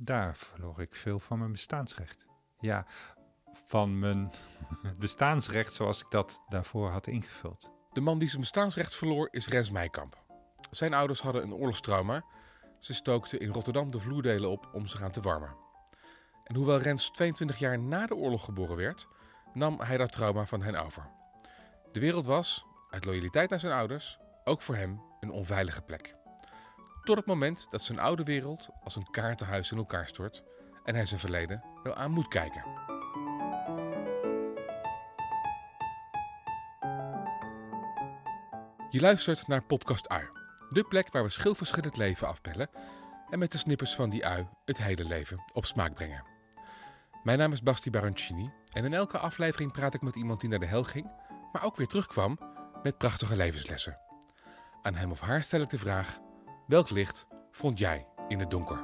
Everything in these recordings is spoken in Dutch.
Daar verloor ik veel van mijn bestaansrecht. Ja, van mijn bestaansrecht zoals ik dat daarvoor had ingevuld. De man die zijn bestaansrecht verloor is Rens Meijkamp. Zijn ouders hadden een oorlogstrauma. Ze stookten in Rotterdam de vloerdelen op om zich aan te warmen. En hoewel Rens 22 jaar na de oorlog geboren werd, nam hij dat trauma van hen over. De wereld was, uit loyaliteit naar zijn ouders, ook voor hem een onveilige plek. Tot het moment dat zijn oude wereld als een kaartenhuis in elkaar stort en hij zijn verleden wel aan moet kijken. Je luistert naar Podcast Ui, de plek waar we schilverschillend leven afbellen en met de snippers van die ui het hele leven op smaak brengen. Mijn naam is Basti Baroncini en in elke aflevering praat ik met iemand die naar de hel ging, maar ook weer terugkwam met prachtige levenslessen. Aan hem of haar stel ik de vraag: welk licht vond jij in het donker?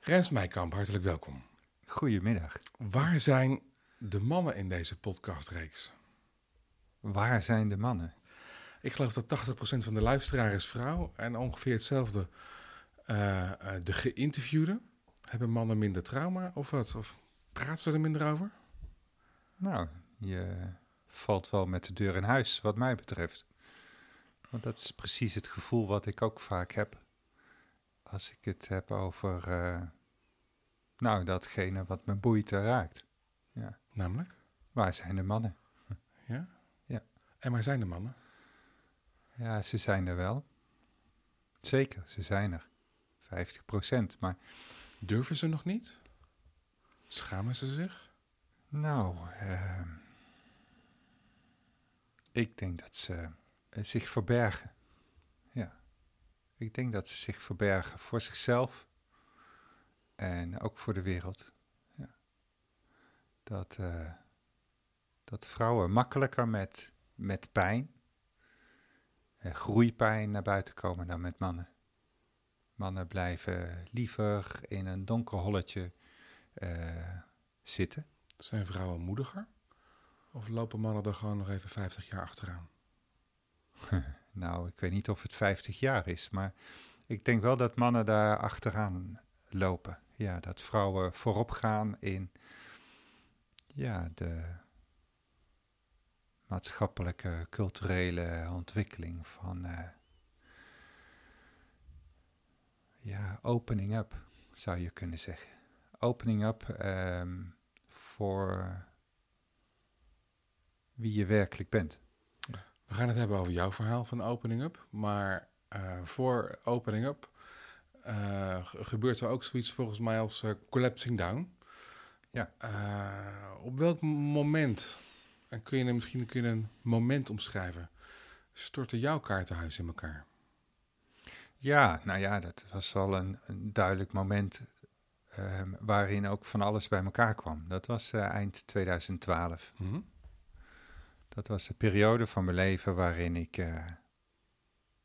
Rens Meijkamp, hartelijk welkom. Goedemiddag. Waar zijn de mannen in deze podcastreeks? Waar zijn de mannen? Ik geloof dat 80% van de luisteraar is vrouw en ongeveer hetzelfde uh, uh, de geïnterviewden. Hebben mannen minder trauma of wat? Of praten ze er minder over? Nou, je valt wel met de deur in huis, wat mij betreft. Want dat is precies het gevoel wat ik ook vaak heb. Als ik het heb over, uh, nou, datgene wat me boeit en raakt. Ja. Namelijk? Waar zijn de mannen? Ja? Ja. En waar zijn de mannen? Ja, ze zijn er wel. Zeker, ze zijn er. 50 procent, maar... Durven ze nog niet? Schamen ze zich? Nou, uh, ik denk dat ze uh, zich verbergen. Ja. Ik denk dat ze zich verbergen voor zichzelf en ook voor de wereld. Ja. Dat, uh, dat vrouwen makkelijker met, met pijn, groeipijn naar buiten komen dan met mannen. Mannen blijven liever in een donker holletje zitten. Zijn vrouwen moediger? Of lopen mannen er gewoon nog even 50 jaar achteraan? nou, ik weet niet of het 50 jaar is, maar ik denk wel dat mannen daar achteraan lopen. Ja, dat vrouwen voorop gaan in ja, de maatschappelijke, culturele ontwikkeling van uh, ja, opening up, zou je kunnen zeggen. Opening up um, voor wie je werkelijk bent. We gaan het hebben over jouw verhaal van Opening Up. Maar uh, voor Opening Up uh, gebeurt er ook zoiets volgens mij als uh, Collapsing Down. Ja. op welk moment, en kun je misschien kun je een moment omschrijven, stortte jouw kaartenhuis in elkaar? Ja, nou ja, dat was wel een, een duidelijk moment um, waarin ook van alles bij elkaar kwam. Dat was eind 2012. Mm -hmm. Dat was de periode van mijn leven waarin ik. Uh...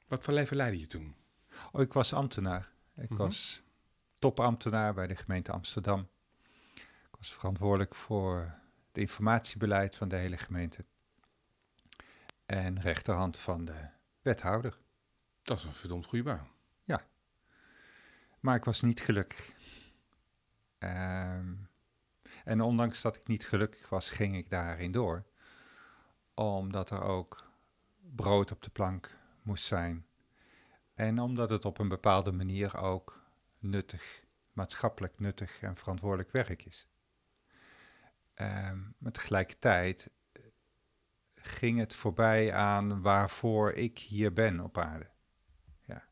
Wat voor leven leidde je toen? Oh, ik was ambtenaar. Ik mm -hmm. was topambtenaar bij de gemeente Amsterdam. Ik was verantwoordelijk voor het informatiebeleid van de hele gemeente. En rechterhand van de wethouder. Dat is een verdomd goede baan. Ja. Maar ik was niet gelukkig. Um, en ondanks dat ik niet gelukkig was, ging ik daarin door omdat er ook brood op de plank moest zijn. En omdat het op een bepaalde manier ook nuttig, maatschappelijk nuttig en verantwoordelijk werk is. Um, maar tegelijkertijd ging het voorbij aan waarvoor ik hier ben op aarde. Ja.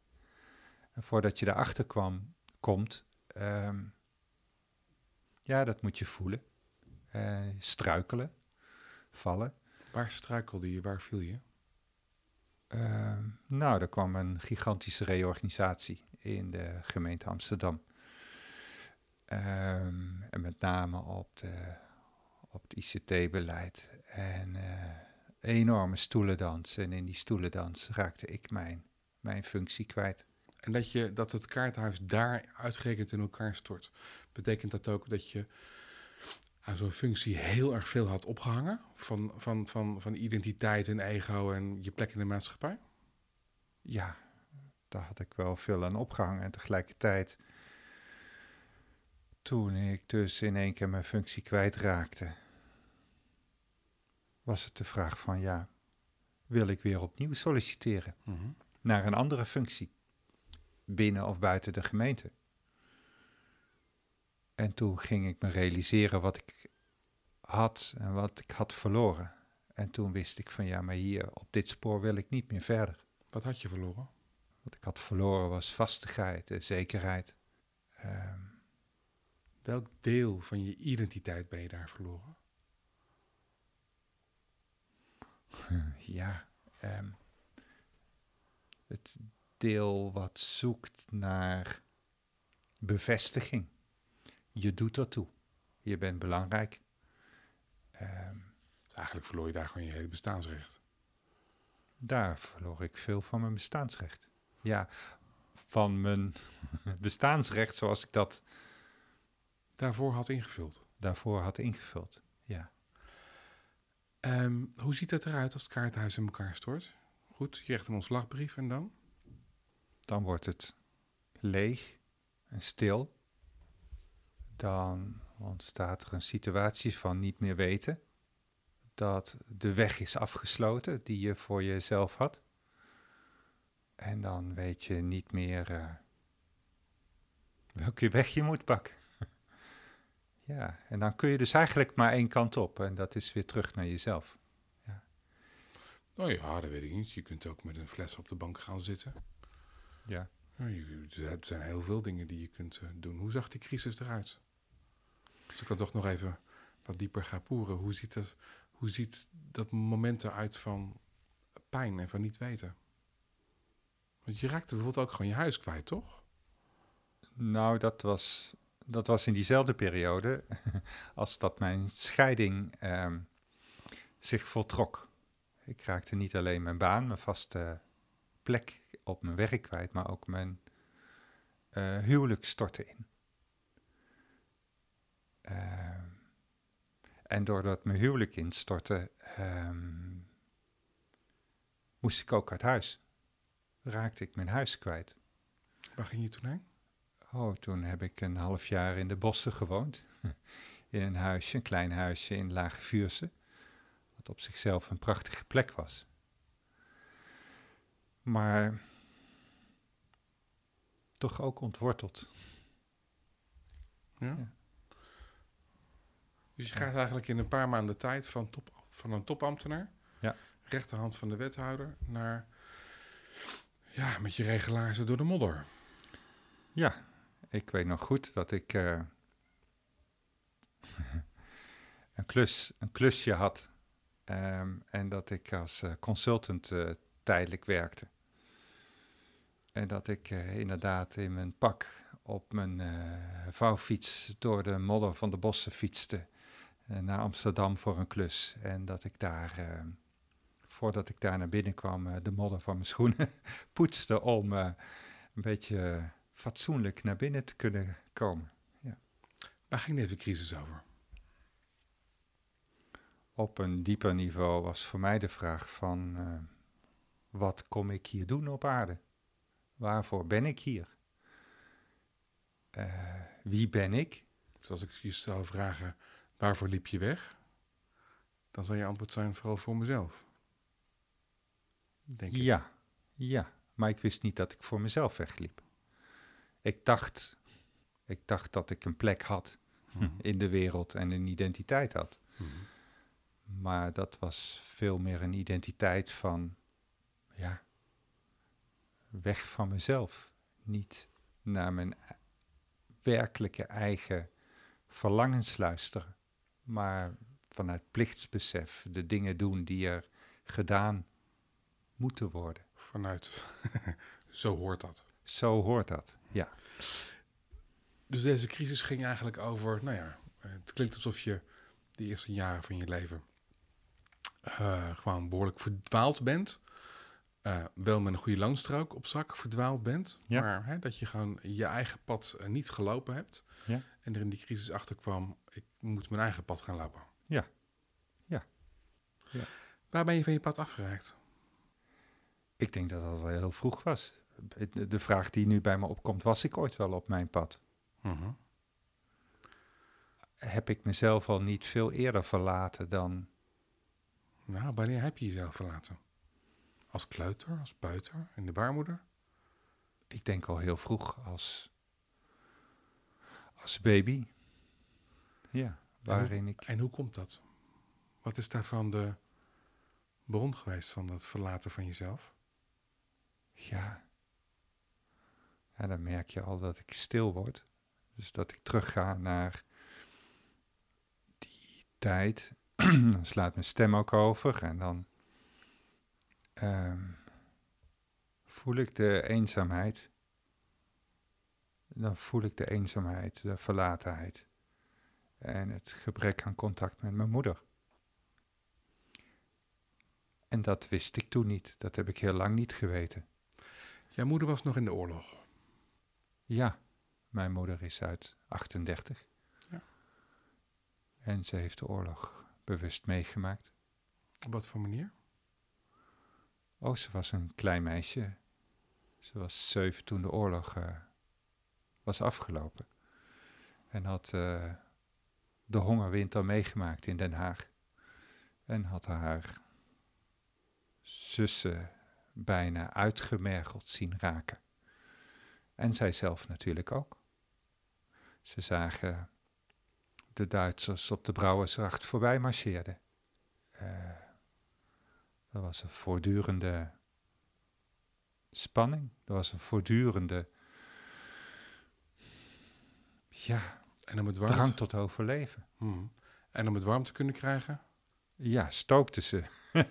En voordat je erachter kwam, komt, um, ja, dat moet je voelen. Uh, struikelen, vallen. Waar struikelde je? Waar viel je? Uh, nou, er kwam een gigantische reorganisatie in de gemeente Amsterdam. Um, en met name op, de, op het ICT-beleid. En uh, enorme stoelendans. En in die stoelendans raakte ik mijn, mijn functie kwijt. En dat, je, dat het kaarthuis daar uitgerekend in elkaar stort, betekent dat ook dat je aan zo'n functie heel erg veel had opgehangen van, van, van, van identiteit en ego en je plek in de maatschappij? Ja, daar had ik wel veel aan opgehangen. En tegelijkertijd, toen ik dus in één keer mijn functie kwijtraakte, was het de vraag van ja, wil ik weer opnieuw solliciteren Mhm. naar een andere functie, binnen of buiten de gemeente? En toen ging ik me realiseren wat ik had en wat ik had verloren. En toen wist ik van ja, maar hier op dit spoor wil ik niet meer verder. Wat had je verloren? Wat ik had verloren was vastigheid, en zekerheid. Ehm, Welk deel van je identiteit ben je daar verloren? ja, ehm, het deel wat zoekt naar bevestiging. Je doet ertoe. Je bent belangrijk. Ehm, Dus eigenlijk verloor je daar gewoon je hele bestaansrecht. daar verloor ik veel van mijn bestaansrecht. Ja, van mijn bestaansrecht zoals ik dat Daarvoor had ingevuld. daarvoor had ingevuld. Ja. Ehm, hoe ziet het eruit als het kaartenhuis in elkaar stort? Goed, je krijgt een ontslagbrief en dan? dan wordt het leeg en stil. Dan ontstaat er een situatie van niet meer weten. Dat de weg is afgesloten die je voor jezelf had. En dan weet je niet meer eh, welke weg je moet pakken. ja, en dan kun je dus eigenlijk maar één kant op. En dat is weer terug naar jezelf. Nou ja, dat weet ik niet. Je kunt ook met een fles op de bank gaan zitten. Ja. Ja, je- er zijn heel veel dingen die je kunt eh, doen. Hoe zag die crisis eruit? Als ik dan toch nog even wat dieper ga poeren. Hoe ziet dat, hoe ziet dat moment eruit van pijn en van niet weten? Want je raakte bijvoorbeeld ook gewoon je huis kwijt, toch? Nou, dat was, dat was in diezelfde periode als dat mijn scheiding ehm, zich voltrok. Ik raakte niet alleen mijn baan, mijn vaste plek op mijn werk kwijt, maar ook mijn eh, huwelijk stortte in. Ehm, en doordat mijn huwelijk instortte, ehm, moest ik ook uit huis. Raakte ik mijn huis kwijt. Waar ging je toen heen? Oh, toen heb ik een half jaar in de bossen gewoond. In een huisje, een klein huisje in Lage Vuurse. Wat op zichzelf een prachtige plek was. Maar toch ook ontworteld. Ja. Ja. Dus je gaat eigenlijk in een paar maanden tijd van, top, van een topambtenaar, Ja. rechterhand van de wethouder, naar ja, met je regelaarzen door de modder. Ja, ik weet nog goed dat ik eh, een, klus, een klusje had. ehm, en dat ik als eh, consultant eh, tijdelijk werkte. En dat ik inderdaad in mijn pak op mijn vouwfiets door de modder van de bossen fietste. Eh, naar Amsterdam voor een klus. En dat ik daar, eh, voordat ik daar naar binnen kwam, eh, de modder van mijn schoenen poetste om een beetje fatsoenlijk naar binnen te kunnen komen. Waar ging deze crisis over? Op een dieper niveau was voor mij de vraag van wat kom ik hier doen op aarde? Waarvoor ben ik hier? Wie ben ik? Dus als ik je zou vragen, waarvoor liep je weg? Dan zal je antwoord zijn, vooral voor mezelf. Denk ik. Ja, ja, maar ik wist niet dat ik voor mezelf wegliep. Ik dacht, ik dacht dat ik een plek had Mhm. in de wereld en een identiteit had. Mhm. Maar dat was veel meer een identiteit van, ja, weg van mezelf. Niet naar mijn e- werkelijke eigen verlangens luisteren, maar vanuit plichtsbesef de dingen doen die er gedaan moeten worden. Vanuit, zo hoort dat. Zo hoort dat, ja. Dus deze crisis ging eigenlijk over, nou ja, het klinkt alsof je de eerste jaren van je leven eh, gewoon behoorlijk verdwaald bent. Eh, wel met een goede loonstrook op zak verdwaald bent. Ja. Maar hè, dat je gewoon je eigen pad eh, niet gelopen hebt. Ja. En er in die crisis achter kwam, ik moet mijn eigen pad gaan lopen. Ja. Ja. Ja. Waar ben je van je pad afgeraakt? Ik denk dat dat wel heel vroeg was. de, de vraag die nu bij me opkomt, was ik ooit wel op mijn pad? Mhm. Heb ik mezelf al niet veel eerder verlaten dan... Nou, wanneer heb je jezelf verlaten? Als kleuter, als buiter, in de baarmoeder? Ik denk al heel vroeg als, als baby. Ja, waarin ik... En hoe komt dat? Wat is daarvan de bron geweest van dat verlaten van jezelf? Ja. ja, dan merk je al dat ik stil word. Dus dat ik terugga naar die tijd. dan slaat mijn stem ook over en dan ehm, voel ik de eenzaamheid. Dan voel ik de eenzaamheid, de verlatenheid en het gebrek aan contact met mijn moeder. En dat wist ik toen niet. Dat heb ik heel lang niet geweten. Jouw moeder was nog in de oorlog. Ja, mijn moeder is uit 38. Ja. En ze heeft de oorlog bewust meegemaakt. Op wat voor manier? Oh, ze was een klein meisje. Ze was zeven toen de oorlog uh, was afgelopen. En had uh, de hongerwinter meegemaakt in Den Haag. En had haar zussen bijna uitgemergeld zien raken. En zij zelf natuurlijk ook. Ze zagen de Duitsers op de Brouwersgracht voorbij marcheerden. Uh, er was een voortdurende spanning. Er was een voortdurende ja, en om het warm drang tot overleven. Hmm. En om het warm te kunnen krijgen? Ja, stookten ze,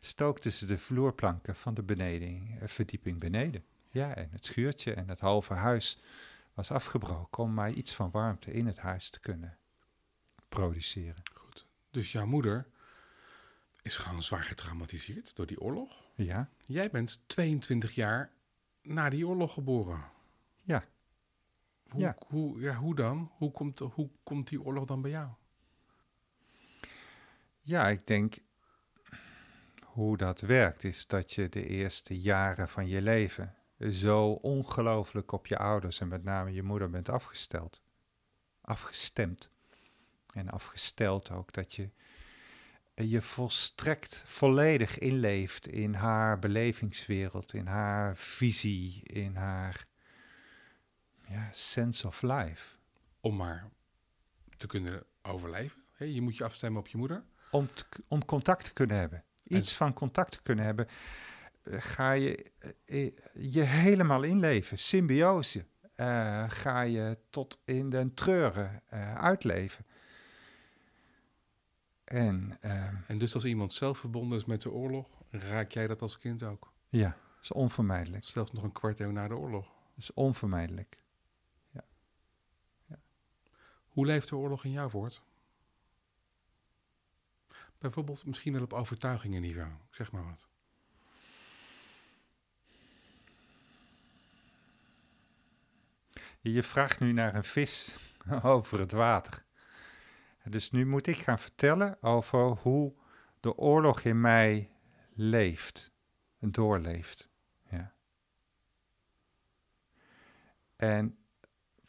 stookten ze de vloerplanken van de beneding, eh, verdieping beneden. Ja, en het schuurtje en het halve huis was afgebroken om maar iets van warmte in het huis te kunnen produceren. Goed. Dus jouw moeder is gewoon zwaar getraumatiseerd door die oorlog? Ja. Jij bent 22 jaar na die oorlog geboren. Ja. Hoe, Ja. Hoe, ja, hoe dan? Hoe komt, hoe komt die oorlog dan bij jou? Ja, ik denk hoe dat werkt is dat je de eerste jaren van je leven zo ongelooflijk op je ouders en met name je moeder bent afgesteld. Afgestemd. En afgesteld ook dat je je volstrekt volledig inleeft in haar belevingswereld, in haar visie, in haar ja, sense of life. Om maar te kunnen overleven. Hè, je moet je afstemmen op je moeder. Om, te- om contact te kunnen hebben. Iets van contact te kunnen hebben. eh, Ga je eh, je helemaal inleven. Symbiose. Eh, ga je tot in den treuren eh, uitleven. En eh, En dus als iemand zelf verbonden is met de oorlog, raak jij dat als kind ook. ja, dat is onvermijdelijk. Zelfs nog een kwart eeuw na de oorlog. Dat is onvermijdelijk. Hoe leeft de oorlog in jou voort? Bijvoorbeeld misschien wel op overtuigingenniveau. Zeg maar wat. Je vraagt nu naar een vis over het water. Dus nu moet ik gaan vertellen over hoe de oorlog in mij leeft doorleeft. Ja. En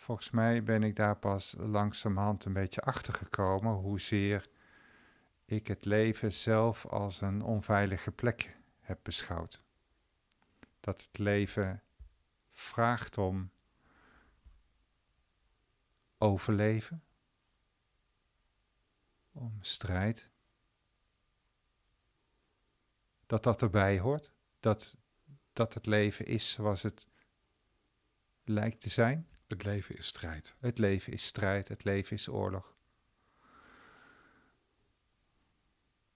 volgens mij ben ik daar pas langzamerhand een beetje achter gekomen hoezeer ik het leven zelf als een onveilige plek heb beschouwd. Dat het leven vraagt om overleven, om strijd. Dat dat erbij hoort, dat, dat het leven is zoals het lijkt te zijn. Het leven is strijd. Het leven is strijd, het leven is oorlog.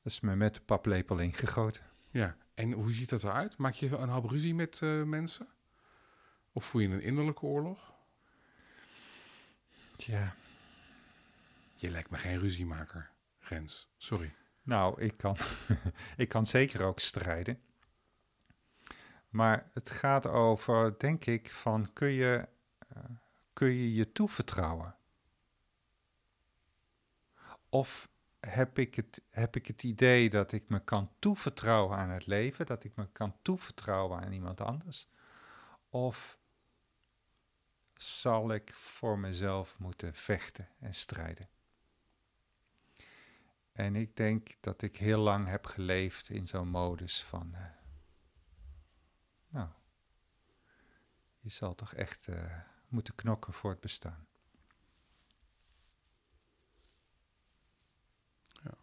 Dat is me met de paplepel ingegoten. Ja, en hoe ziet dat eruit? Maak je een hoop ruzie met eh, mensen? Of voel je een innerlijke oorlog? Tja, Je lijkt me geen ruziemaker, Rens. Sorry. nou, ik kan, ik kan zeker ook strijden. Maar het gaat over, denk ik, van kun je kun je, je toevertrouwen? Of heb ik, het, heb ik het idee dat ik me kan toevertrouwen aan het leven, dat ik me kan toevertrouwen aan iemand anders? Of zal ik voor mezelf moeten vechten en strijden? En ik denk dat ik heel lang heb geleefd in zo'n modus van, uh, nou, je zal toch echt uh, moeten knokken voor het bestaan. Ja.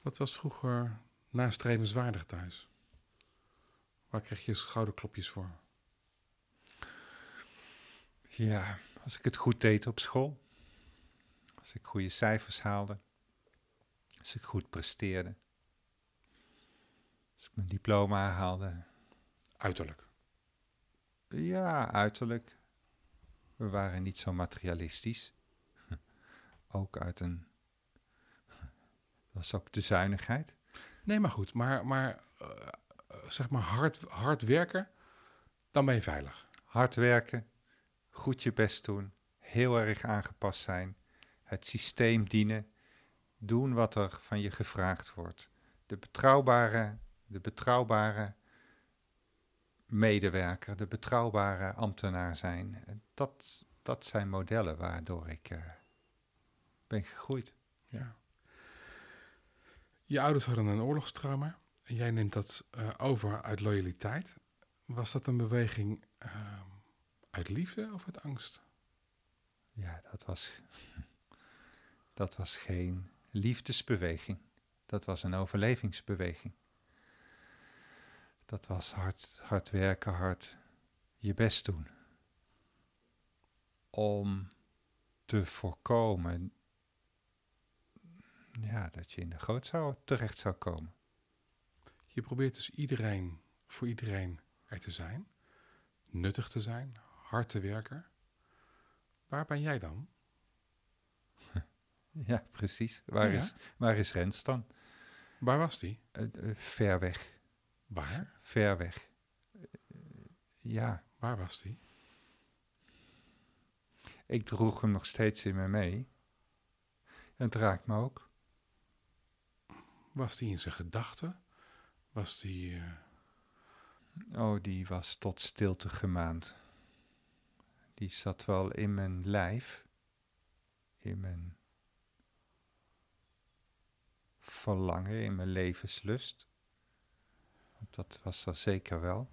Wat was vroeger nastrevenswaardig thuis? Waar kreeg je schouderklopjes voor? Ja, als ik het goed deed op school. Als ik goede cijfers haalde. Als ik goed presteerde. Als ik mijn diploma haalde. Uiterlijk. Ja, uiterlijk. We waren niet zo materialistisch. Ook uit een. Dat was ook de zuinigheid. Nee, maar goed. Maar, maar uh, zeg maar hard, hard werken, dan ben je veilig. Hard werken, goed je best doen, heel erg aangepast zijn, het systeem dienen, doen wat er van je gevraagd wordt. De betrouwbare, de betrouwbare medewerker, de betrouwbare ambtenaar zijn. Dat, dat zijn modellen waardoor ik uh, ben gegroeid. Ja. Je ouders hadden een oorlogstrauma en jij neemt dat uh, over uit loyaliteit. Was dat een beweging uh, uit liefde of uit angst? Ja, dat was, dat was geen liefdesbeweging. Dat was een overlevingsbeweging. Dat was hard, hard werken, hard je best doen. Om te voorkomen ja, dat je in de goot zou, terecht zou komen. Je probeert dus iedereen, voor iedereen er te zijn, nuttig te zijn, hard te werken. Waar ben jij dan? Ja, precies. Waar, Ja. Is, waar is Rens dan? Waar was die? Eh, eh, ver weg. Waar? Ver weg. Eh, ja, Waar was die? ik droeg hem nog steeds in me mee. Het raakt me ook. Was die in zijn gedachten? Was die... eh, Oh, die was tot stilte gemaand. Die zat wel in mijn lijf, in mijn verlangen, in mijn levenslust. Dat was er zeker wel.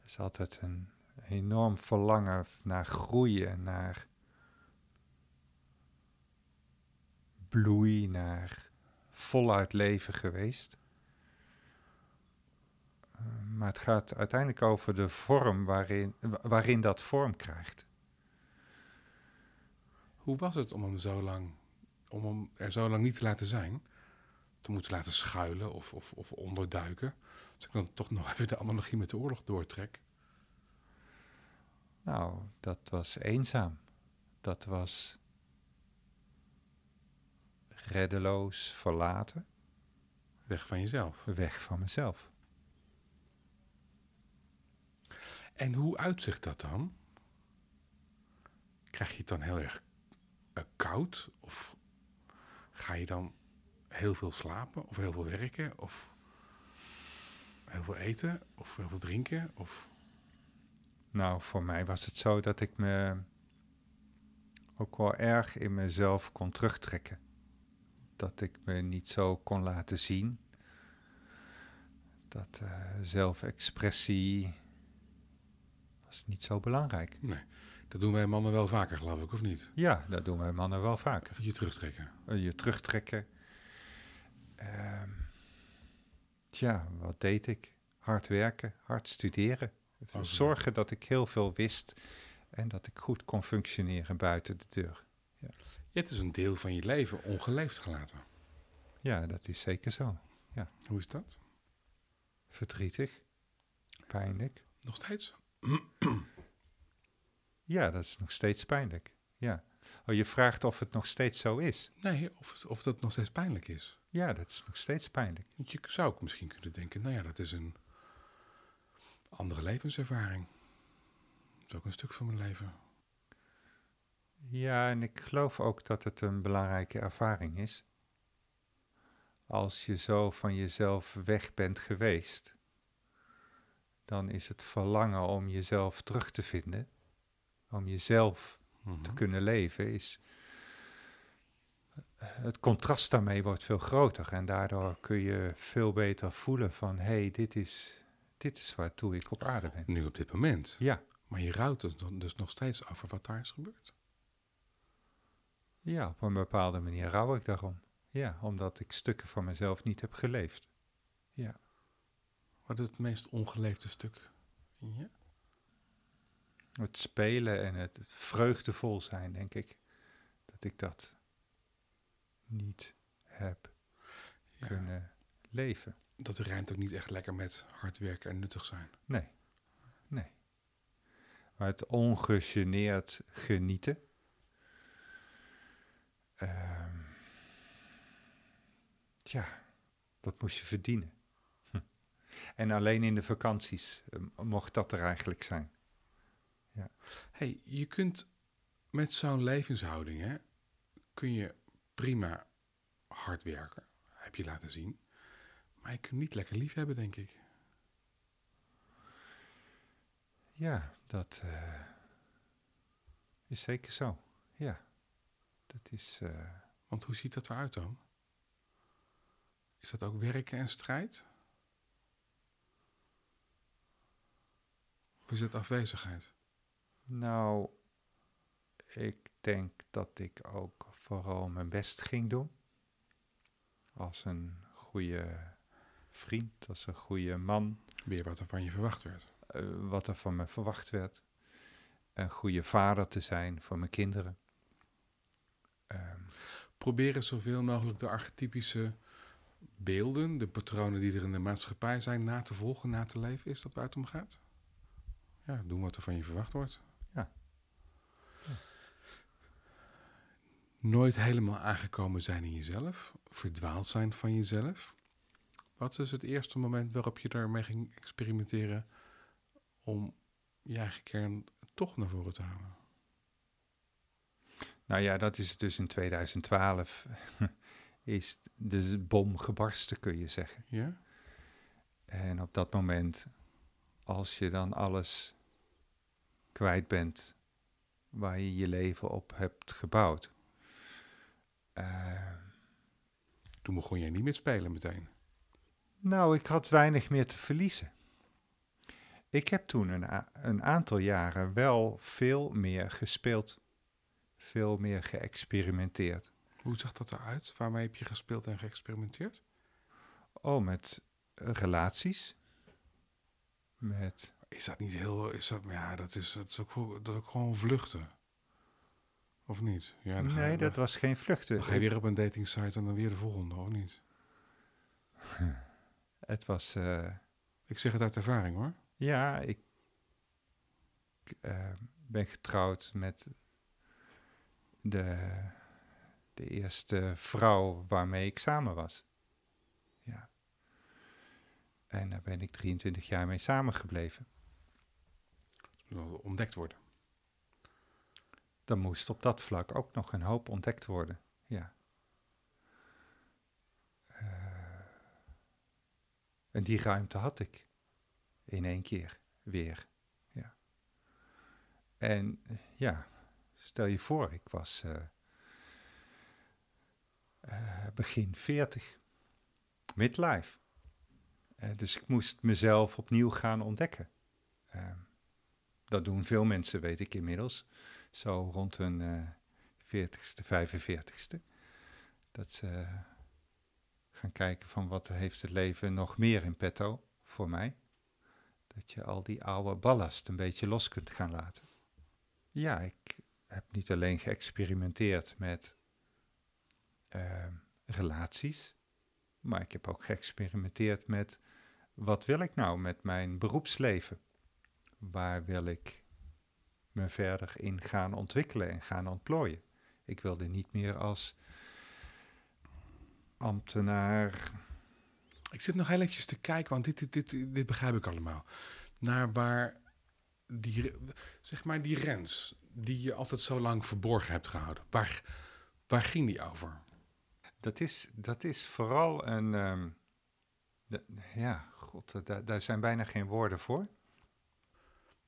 Er is altijd een enorm verlangen naar groeien, naar bloei, naar voluit leven geweest. Uh, maar het gaat uiteindelijk over de vorm waarin, wa- waarin dat vorm krijgt. Hoe was het om hem zo lang, om hem er zo lang niet te laten zijn? Te moeten laten schuilen of, of, of onderduiken? Als ik dan toch nog even de analogie met de oorlog doortrek. Nou, dat was eenzaam. Dat was reddeloos verlaten, Weg van jezelf. weg van mezelf. En hoe uitzicht dat dan? Krijg je het dan heel erg eh, koud? Of ga je dan heel veel slapen? Of heel veel werken? Of heel veel eten? Of heel veel drinken? Of Nou, voor mij was het zo dat ik me ook wel erg in mezelf kon terugtrekken. Dat ik me niet zo kon laten zien. Dat eh, zelfexpressie was niet zo belangrijk. nee, dat doen wij mannen wel vaker, geloof ik, of niet? Ja, dat doen wij mannen wel vaker. Je terugtrekken. Eh, je terugtrekken. Ehm, tja, wat deed ik? Hard werken, hard studeren. Hard Zorgen dat ik heel veel wist en dat ik goed kon functioneren buiten de deur. Je hebt dus een deel van je leven ongeleefd gelaten. Ja, dat is zeker zo. Hoe is dat? Verdrietig, pijnlijk. Nog steeds? Ja, dat is nog steeds pijnlijk. Ja. Oh, je vraagt of het nog steeds zo is. Nee, of, of dat nog steeds pijnlijk is. Ja, dat is nog steeds pijnlijk. Want je zou ook misschien kunnen denken, nou ja, dat is een andere levenservaring. Dat is ook een stuk van mijn leven. Ja, en ik geloof ook dat het een belangrijke ervaring is. als je zo van jezelf weg bent geweest, dan is het verlangen om jezelf terug te vinden, om jezelf Mhm. te kunnen leven, is. Het contrast daarmee wordt veel groter en daardoor kun je veel beter voelen van hé, hey, dit, is, dit is waartoe ik op aarde ben. Nu op dit moment. Ja, Maar je rouwt dus, dan dus nog steeds over wat daar is gebeurd. ja, op een bepaalde manier rouw ik daarom. Ja, omdat ik stukken van mezelf niet heb geleefd. Ja. Wat is het meest ongeleefde stuk in je? Het spelen en het, het vreugdevol zijn, denk ik. Dat ik dat niet heb Ja, kunnen leven. dat rijmt ook niet echt lekker met hard werken en nuttig zijn. Nee, nee. Maar het ongegeneerd genieten. Ehm, ja, dat moest je verdienen. Hm. En alleen in de vakanties eh, mocht dat er eigenlijk zijn. hey, je kunt met zo'n levenshouding, hè, kun je prima hard werken. Heb je laten zien. Maar je kunt niet lekker lief hebben, denk ik. Ja, dat eh, is zeker zo. Ja, dat is. eh, Want hoe ziet dat eruit dan? Is dat ook werken en strijd? Of is het afwezigheid? Nou, ik denk dat ik ook vooral mijn best ging doen. Als een goede vriend, als een goede man, Weer wat er van je verwacht werd. eh, wat er van me verwacht werd. Een goede vader te zijn voor mijn kinderen. Ehm, Proberen zoveel mogelijk de archetypische beelden, de patronen die er in de maatschappij zijn, na te volgen, na te leven. Is dat waar het om gaat? Ja, doen wat er van je verwacht wordt. Ja. Ja. Nooit helemaal aangekomen zijn in jezelf, verdwaald zijn van jezelf. Wat is het eerste moment waarop je daarmee ging experimenteren om je eigen kern toch naar voren te halen? nou ja, dat is dus in 2012. is de bom gebarsten, kun je zeggen. Ja? En op dat moment, als je dan alles kwijt bent waar je je leven op hebt gebouwd. Eh, Toen begon jij niet met spelen meteen. nou, ik had weinig meer te verliezen. Ik heb toen een, een aantal jaren wel veel meer gespeeld, veel meer geëxperimenteerd. Hoe zag dat eruit? Waarmee heb je gespeeld en geëxperimenteerd? Oh, met relaties, met Is dat niet heel... Is dat, ja, dat is, dat is, ook, wel- dat is ook gewoon vluchten. Of niet? Ja, dan nee, je, dat was geen vluchten. dan ga je weer op een dating site en dan weer de volgende, of niet? Het was, eh, Ik zeg het uit ervaring hoor. ja, ik eh, ben getrouwd met de, de eerste vrouw waarmee ik samen was. Ja. En daar ben ik 23 jaar mee samengebleven. Wel ontdekt worden. Dan moest op dat vlak ook nog een hoop ontdekt worden. Ja. Eh, en die ruimte had ik in één keer weer. Ja. En ja, stel je voor, ik was eh, eh, begin 40, midlife. Dus ik moest mezelf opnieuw gaan ontdekken. Eh, dat doen veel mensen, weet ik inmiddels zo rond hun eh 40ste, 45ste. Dat ze gaan kijken van wat heeft het leven nog meer in petto voor mij. Dat je al die oude ballast een beetje los kunt gaan laten. Ja, ik heb niet alleen geëxperimenteerd met eh, relaties, maar ik heb ook geëxperimenteerd met wat wil ik nou met mijn beroepsleven? Waar wil ik me verder in gaan ontwikkelen en gaan ontplooien. Ik wilde niet meer als ambtenaar. Ik zit nog heel eventjes te kijken, want dit, dit, dit, dit begrijp ik allemaal. Naar waar die, zeg maar die grens die je altijd zo lang verborgen hebt gehouden. Waar, waar ging die over? Dat is, dat is vooral een. ehm, de- ja, god, daar, daar zijn bijna geen woorden voor.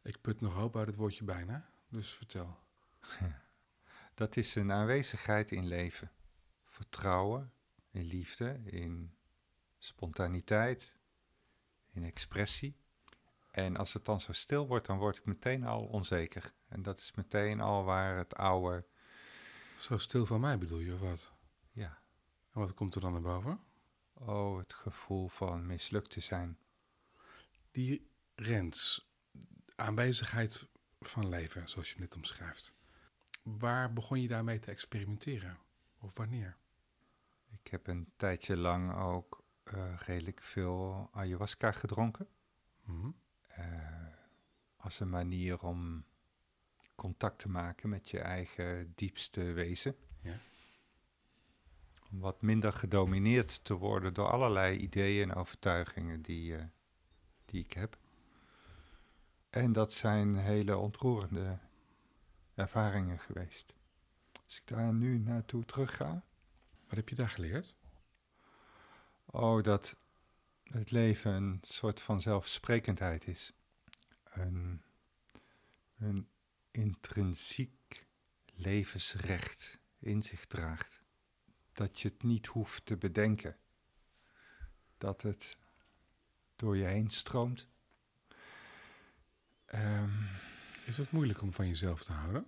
Ik put nog hoop uit het woordje bijna, dus vertel. Dat is een aanwezigheid in leven. Vertrouwen, in liefde, in spontaniteit, in expressie. En als het dan zo stil wordt, dan word ik meteen al onzeker. En dat is meteen al waar het oude. Zo stil van mij bedoel je, of wat? Ja, En wat komt er dan naar boven? oh, het gevoel van mislukt te zijn. Die Rens, aanwezigheid van leven, zoals je net omschrijft. Waar begon je daarmee te experimenteren? Of wanneer? Ik heb een tijdje lang ook eh, redelijk veel ayahuasca gedronken. Mhm. eh, als een manier om contact te maken met je eigen diepste wezen. Ja. Om wat minder gedomineerd te worden door allerlei ideeën en overtuigingen die, eh, die ik heb. En dat zijn hele ontroerende ervaringen geweest. Als ik daar nu naartoe terug ga, Wat heb je daar geleerd? Oh, dat het leven een soort van zelfsprekendheid is. Een, een intrinsiek levensrecht in zich draagt. Dat je het niet hoeft te bedenken. Dat het door je heen stroomt. Ehm, Is het moeilijk om van jezelf te houden?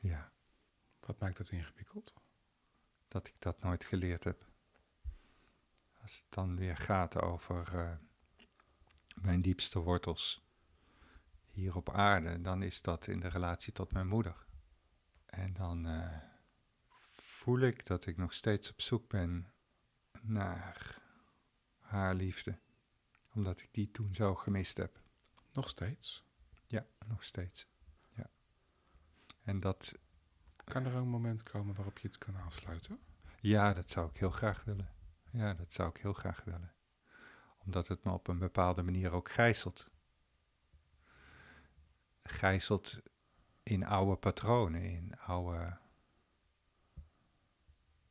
ja, Wat maakt dat ingewikkeld? dat ik dat nooit geleerd heb. Als het dan weer gaat over eh, mijn diepste wortels hier op aarde, dan is dat in de relatie tot mijn moeder. En dan eh, voel ik dat ik nog steeds op zoek ben naar haar liefde, omdat ik die toen zo gemist heb. Nog steeds? Ja, nog steeds. Ja. En dat, Kan er een moment komen waarop je het kan afsluiten? Ja, dat zou ik heel graag willen. Ja, dat zou ik heel graag willen. Omdat het me op een bepaalde manier ook gijzelt. Gijzelt in oude patronen, in oude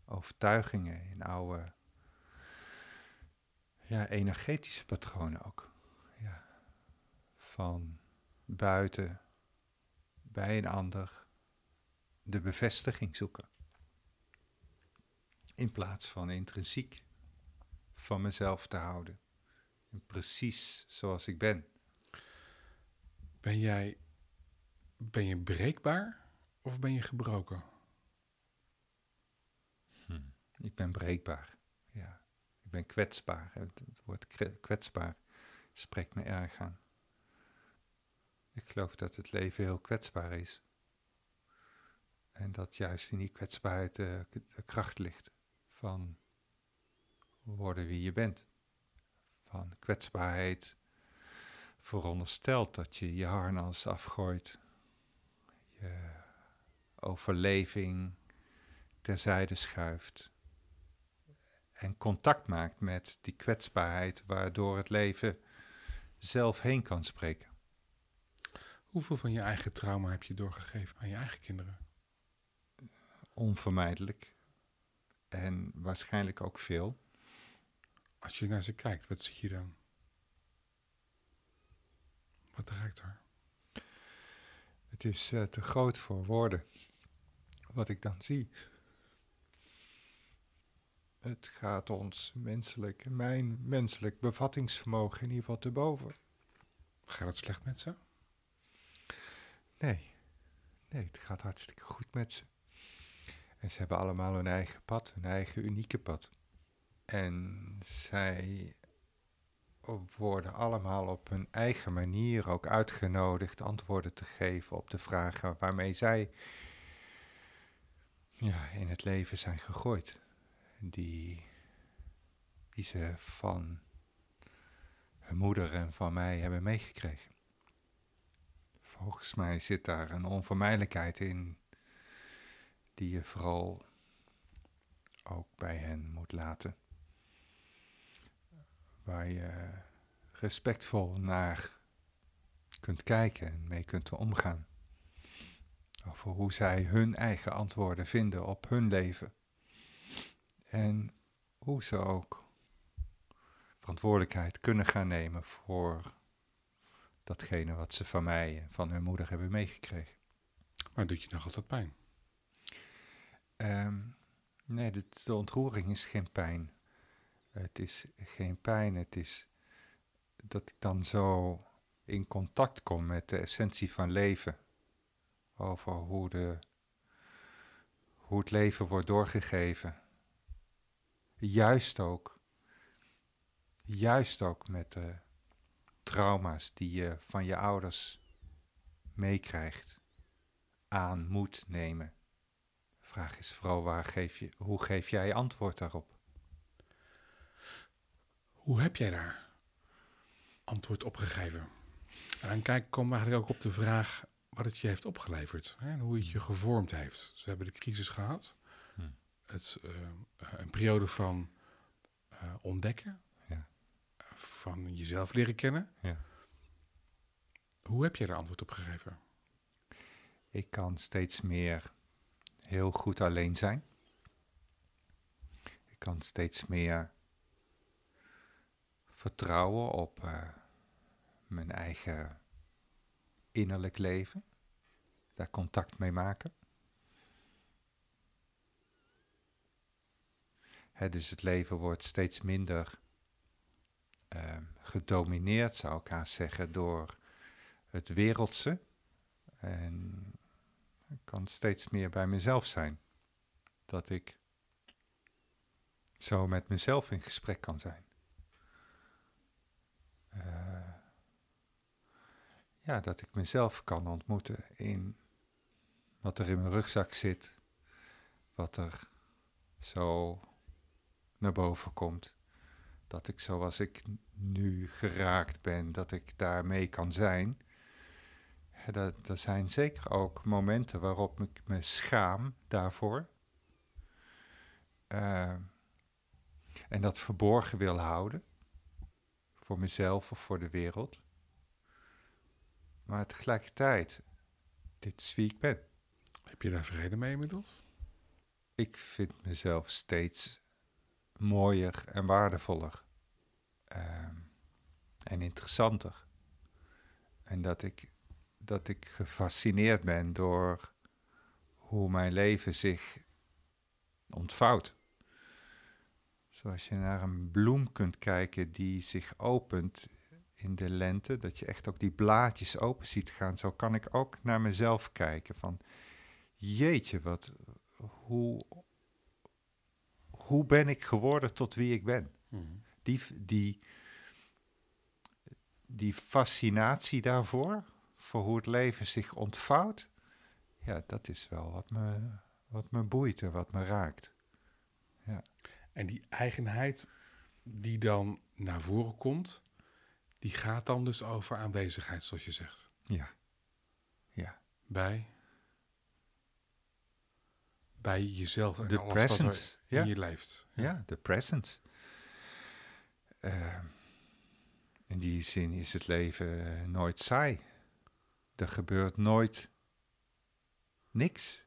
overtuigingen, in oude ja, energetische patronen ook. Ja. Van buiten, bij een ander, de bevestiging zoeken. In plaats van intrinsiek van mezelf te houden. En precies zoals ik ben. Ben jij, ben je breekbaar of ben je gebroken? Ik ben breekbaar. Ja. Ik ben kwetsbaar. Het, woord kwetsbaar spreekt me erg aan. Ik geloof dat het leven heel kwetsbaar is. En dat juist in die kwetsbaarheid de, kracht ligt van worden wie je bent. Van kwetsbaarheid veronderstelt dat je je harnas afgooit, je overleving terzijde schuift en contact maakt met die kwetsbaarheid waardoor het leven zelf heen kan spreken. Hoeveel van je eigen trauma heb je doorgegeven aan je eigen kinderen? Onvermijdelijk en waarschijnlijk ook veel. Als je naar ze kijkt, wat zie je dan? Wat raakt er? Het is eh, te groot voor woorden wat ik dan zie. Het gaat ons menselijk, mijn menselijk bevattingsvermogen in ieder geval te boven. Gaat het slecht met ze? Nee, nee, het gaat hartstikke goed met ze. En ze hebben allemaal hun eigen pad, hun eigen unieke pad. En zij worden allemaal op hun eigen manier ook uitgenodigd antwoorden te geven op de vragen waarmee zij ja, in het leven zijn gegooid. Die, die ze van hun moeder en van mij hebben meegekregen. Volgens mij zit daar een onvermijdelijkheid in die je vooral ook bij hen moet laten. Waar je respectvol naar kunt kijken en mee kunt omgaan. Over hoe zij hun eigen antwoorden vinden op hun leven. En hoe ze ook verantwoordelijkheid kunnen gaan nemen voor datgene wat ze van mij en van hun moeder hebben meegekregen. Maar doet je nog altijd pijn? Ehm, nee, de, de ontroering is geen pijn. Het is geen pijn, het is dat ik dan zo in contact kom met de essentie van leven. Over hoe, de, hoe het leven wordt doorgegeven. Juist ook. Juist ook met de trauma's die je van je ouders meekrijgt, aan moet nemen. De vraag is vooral waar geef je, hoe geef jij antwoord daarop? Hoe heb jij daar antwoord op gegeven? En dan kijk, komen we eigenlijk ook op de vraag wat het je heeft opgeleverd hè, en hoe het je gevormd heeft. Dus we hebben de crisis gehad, Hmm. het, eh, een periode van eh, ontdekken. Van jezelf leren kennen. Ja. Hoe heb je daar antwoord op gegeven? Ik kan steeds meer heel goed alleen zijn. Ik kan steeds meer vertrouwen op eh, mijn eigen innerlijk leven. Daar contact mee maken. Hè, dus het leven wordt steeds minder eh, gedomineerd, zou ik haast zeggen, door het wereldse. En ik kan steeds meer bij mezelf zijn. Dat ik zo met mezelf in gesprek kan zijn. Eh, ja, dat ik mezelf kan ontmoeten in wat er in mijn rugzak zit, wat er zo naar boven komt. Dat ik zoals ik nu geraakt ben, dat ik daarmee kan zijn. Dat, er zijn zeker ook momenten waarop ik me schaam daarvoor. Eh, en dat verborgen wil houden. Voor mezelf of voor de wereld. Maar tegelijkertijd, dit is wie ik ben. Heb je daar vrede mee inmiddels? Ik vind mezelf steeds mooier en waardevoller. ehm, en interessanter. En dat ik, dat ik gefascineerd ben door hoe mijn leven zich ontvouwt. Zoals je naar een bloem kunt kijken die zich opent in de lente, dat je echt ook die blaadjes open ziet gaan, zo kan ik ook naar mezelf kijken van jeetje, wat, hoe, hoe ben ik geworden tot wie ik ben? Die, die, die fascinatie daarvoor, voor hoe het leven zich ontvouwt, ja, dat is wel wat me, wat me boeit en wat me raakt. En die eigenheid die dan naar voren komt, die gaat dan dus over aanwezigheid, zoals je zegt. Ja, ja. Bij, bij jezelf en De alles wat er ja. in je leeft. Ja, de presence. Eh, in die zin is het leven nooit saai. Er gebeurt nooit niks.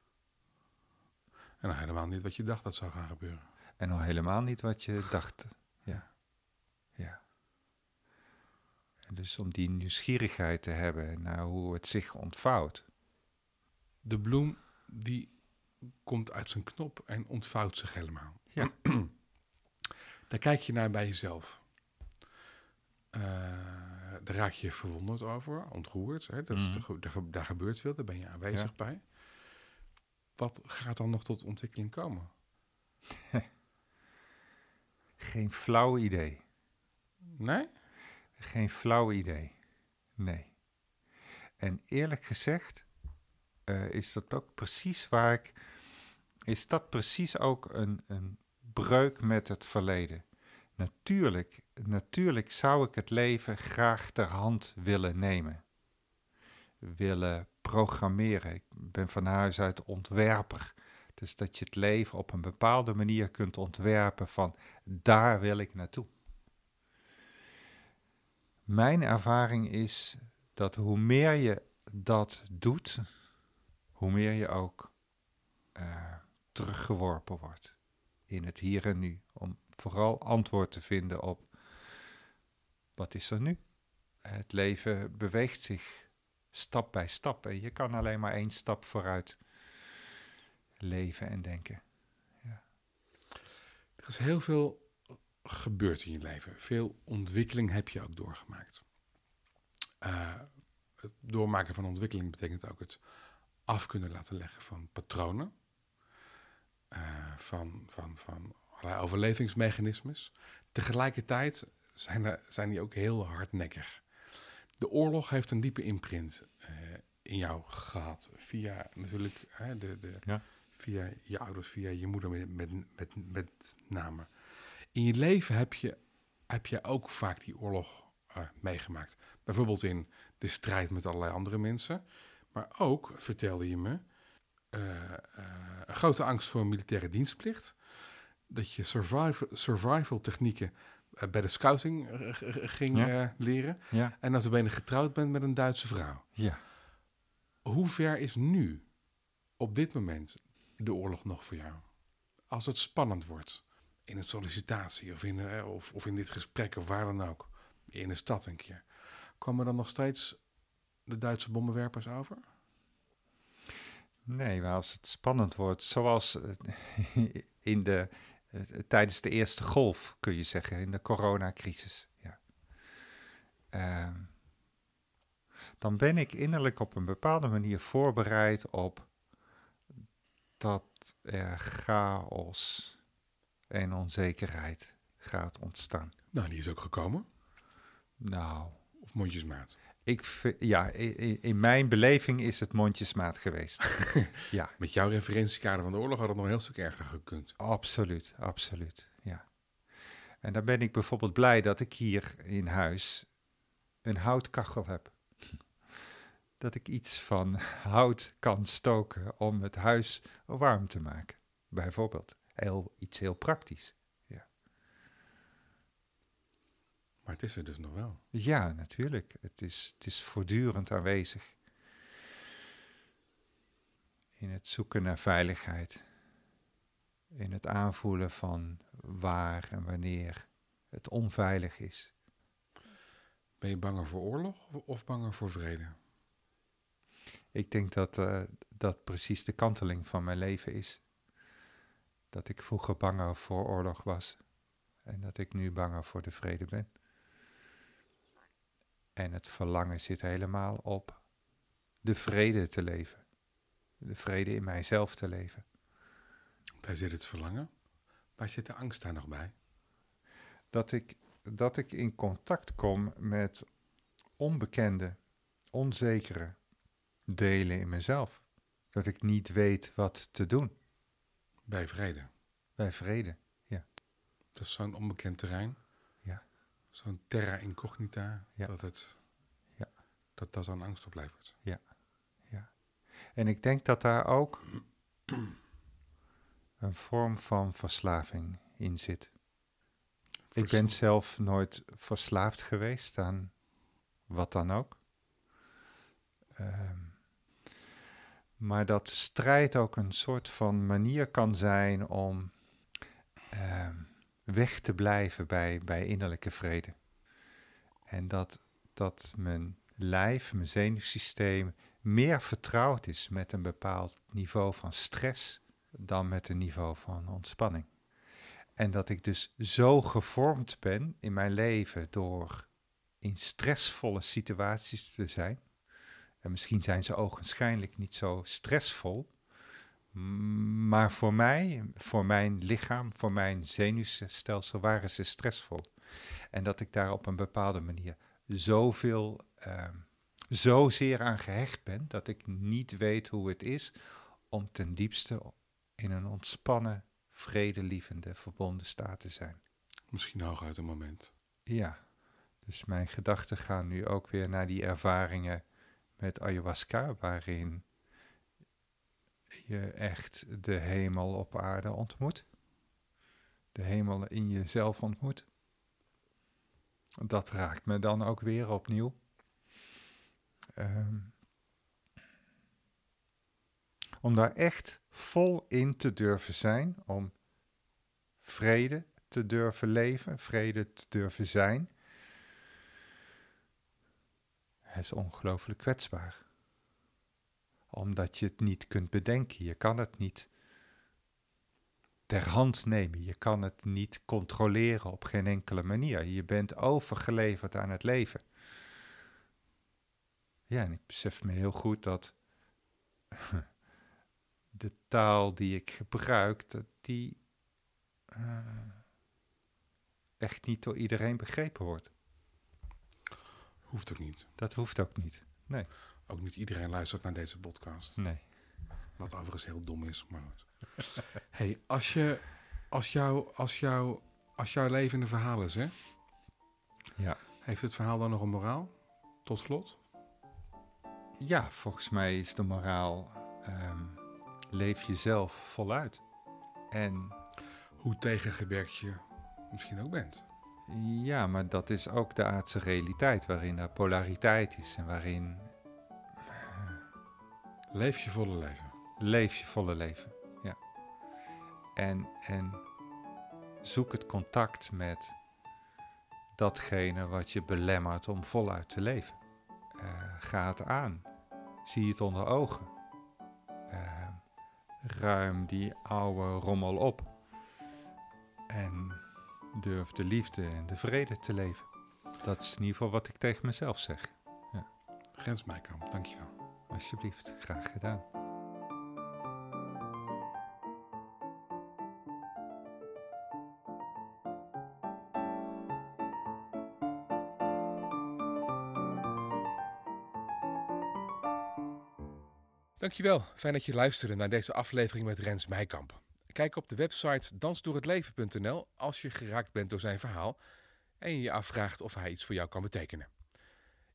En helemaal niet wat je dacht dat zou gaan gebeuren. En al helemaal niet wat je dacht. Ja. Ja. En dus om die nieuwsgierigheid te hebben naar hoe het zich ontvouwt. De bloem die komt uit zijn knop en ontvouwt zich helemaal. Ja. Daar kijk je naar bij jezelf. Eh, daar raak je verwonderd over, ontroerd. Hè? Dat is Mhm. de daar ge- daar gebeurt veel, daar ben je aanwezig Ja. bij. Wat gaat dan nog tot ontwikkeling komen? Geen flauw idee. Nee? Geen flauw idee. Nee. En eerlijk gezegd eh, is dat ook precies waar ik. Is dat precies ook een, een breuk met het verleden? Natuurlijk, natuurlijk zou ik het leven graag ter hand willen nemen. Willen programmeren. Ik ben van huis uit ontwerper. Dus dat je het leven op een bepaalde manier kunt ontwerpen van daar wil ik naartoe. Mijn ervaring is dat hoe meer je dat doet, hoe meer je ook eh, teruggeworpen wordt in het hier en nu. Om vooral antwoord te vinden op wat is er nu? Het leven beweegt zich stap bij stap en je kan alleen maar één stap vooruit leven en denken. Ja. Er is heel veel gebeurd in je leven. Veel ontwikkeling heb je ook doorgemaakt. Uh, het doormaken van ontwikkeling betekent ook het af kunnen laten leggen van patronen. Uh, van, van, van allerlei overlevingsmechanismes. Tegelijkertijd zijn, er, zijn die ook heel hardnekkig. De oorlog heeft een diepe imprint uh, in jou gehad. Via natuurlijk de, de, ja. via je ouders, via je moeder met, met, met, met name. In je leven heb je, heb je ook vaak die oorlog uh, meegemaakt. Bijvoorbeeld in de strijd met allerlei andere mensen. Maar ook, vertelde je me, een grote angst voor militaire dienstplicht. Dat je survival, survival technieken bij de scouting ging Ja. leren. Ja. En dat je bijna getrouwd bent met een Duitse vrouw. Ja. Hoe ver is nu, op dit moment, de oorlog nog voor jou? Als het spannend wordt, in een sollicitatie of in, eh, of, of in dit gesprek of waar dan ook, in de stad een keer, komen dan nog steeds de Duitse bommenwerpers over? Nee, maar als het spannend wordt, zoals eh, in de, eh, tijdens de eerste golf, kun je zeggen, in de coronacrisis. Ja. Ehm, dan ben ik innerlijk op een bepaalde manier voorbereid op dat er chaos en onzekerheid gaat ontstaan. Nou, die is ook gekomen. Nou, Of mondjesmaat. Ik, ja, in mijn beleving is het mondjesmaat geweest. ja. Met jouw referentiekader van de oorlog had het nog een heel stuk erger gekund. Absoluut, absoluut, ja. En dan ben ik bijvoorbeeld blij dat ik hier in huis een houtkachel heb. Dat ik iets van hout kan stoken om het huis warm te maken, bijvoorbeeld. Heel, iets heel praktisch. Maar het is er dus nog wel. Ja, natuurlijk. Het is, het is voortdurend aanwezig. In het zoeken naar veiligheid. In het aanvoelen van waar en wanneer het onveilig is. Ben je banger voor oorlog of- banger voor vrede? Ik denk dat eh, dat precies de kanteling van mijn leven is. Dat ik vroeger banger voor oorlog was en dat ik nu banger voor de vrede ben. En het verlangen zit helemaal op de vrede te leven. De vrede in mijzelf te leven. Daar zit het verlangen. Waar zit de angst daar nog bij? Dat ik, dat ik in contact kom met onbekende, onzekere delen in mezelf. Dat ik niet weet wat te doen Bij vrede. bij vrede. Dat is zo'n onbekend terrein. Ja. Zo'n terra incognita. Ja. Dat het... Ja. Dat dat aan angst oplevert. En ik denk dat daar ook een vorm van verslaving in zit. Ik ben zelf nooit verslaafd geweest aan wat dan ook. Ehm, maar dat strijd ook een soort van manier kan zijn om ehm, weg te blijven bij, bij innerlijke vrede. En dat, dat mijn lijf, mijn zenuwsysteem meer vertrouwd is met een bepaald niveau van stress dan met een niveau van ontspanning. En dat ik dus zo gevormd ben in mijn leven door in stressvolle situaties te zijn. En misschien zijn ze ogenschijnlijk niet zo stressvol. Maar voor mij, voor mijn lichaam, voor mijn zenuwstelsel waren ze stressvol. En dat ik daar op een bepaalde manier zoveel, ehm zozeer aan gehecht ben dat ik niet weet hoe het is om ten diepste in een ontspannen, vredelievende, verbonden staat te zijn. Misschien hooguit een moment. Ja, dus mijn gedachten gaan nu ook weer naar die ervaringen met ayahuasca, waarin je echt de hemel op aarde ontmoet. De hemel in jezelf ontmoet. Dat raakt me dan ook weer opnieuw. Ehm, om daar echt vol in te durven zijn, om vrede te durven leven, vrede te durven zijn. Het is ongelooflijk kwetsbaar. Omdat je het niet kunt bedenken, je kan het niet ter hand nemen, je kan het niet controleren op geen enkele manier. Je bent overgeleverd aan het leven. Ja, en ik besef me heel goed dat de taal die ik gebruik, dat die uh, echt niet door iedereen begrepen wordt. Hoeft ook niet. Dat hoeft ook niet. Nee. Ook niet iedereen luistert naar deze podcast. Nee. Wat overigens heel dom is, maar goed. hey, als je, als jou, als jou, als jouw leven een verhaal is, hè? Ja. Heeft het verhaal dan nog een moraal? Tot slot? Ja, volgens mij is de moraal: um, leef jezelf voluit. En hoe tegengewerkt je misschien ook bent. Ja, maar dat is ook de aardse realiteit, waarin er polariteit is en waarin. Leef je volle leven. Leef je volle leven, ja. En, en zoek het contact met datgene wat je belemmert om voluit te leven. Uh, ga het aan. Zie het onder ogen. Uh, ruim die oude rommel op. En durf de liefde en de vrede te leven. Dat is in ieder geval wat ik tegen mezelf zeg. Ja. Grens Meijkamp, dankjewel. Alsjeblieft, graag gedaan. Dankjewel, fijn dat je luisterde naar deze aflevering met Rens Meijkamp. Kijk op de website dansdoorhetleven.nl als je geraakt bent door zijn verhaal en je je afvraagt of hij iets voor jou kan betekenen.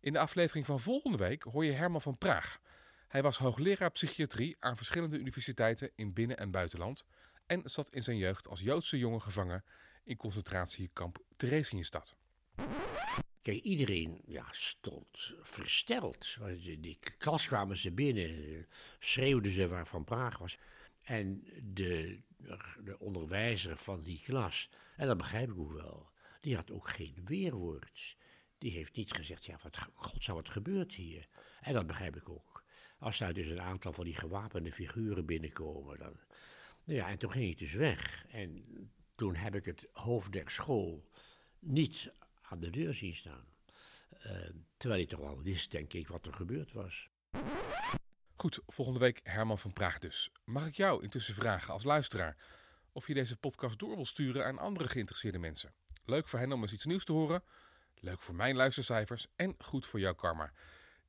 In de aflevering van volgende week hoor je Herman van Praag. Hij was hoogleraar psychiatrie aan verschillende universiteiten in binnen- en buitenland en zat in zijn jeugd als Joodse jongen gevangen in concentratiekamp Theresienstadt. Kijk, iedereen ja, stond versteld. Die klas kwamen ze binnen, schreeuwden ze waar Van Praag was. En de, de onderwijzer van die klas, en dat begrijp ik ook wel, die had ook geen weerwoord. Die heeft niet gezegd, ja, wat god zou wat gebeurt hier? En dat begrijp ik ook. Als daar dus een aantal van die gewapende figuren binnenkomen, dan... Nou ja, en toen ging ik dus weg. En toen heb ik het hoofd der school niet aan de deur zien staan. Uh, terwijl hij toch wel wist, denk ik, wat er gebeurd was. Goed, volgende week Herman van Praag dus. Mag ik jou intussen vragen als luisteraar of je deze podcast door wil sturen aan andere geïnteresseerde mensen? Leuk voor hen om eens iets nieuws te horen, leuk voor mijn luistercijfers en goed voor jouw karma.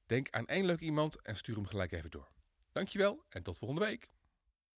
Denk aan één leuk iemand en stuur hem gelijk even door. Dankjewel en tot volgende week.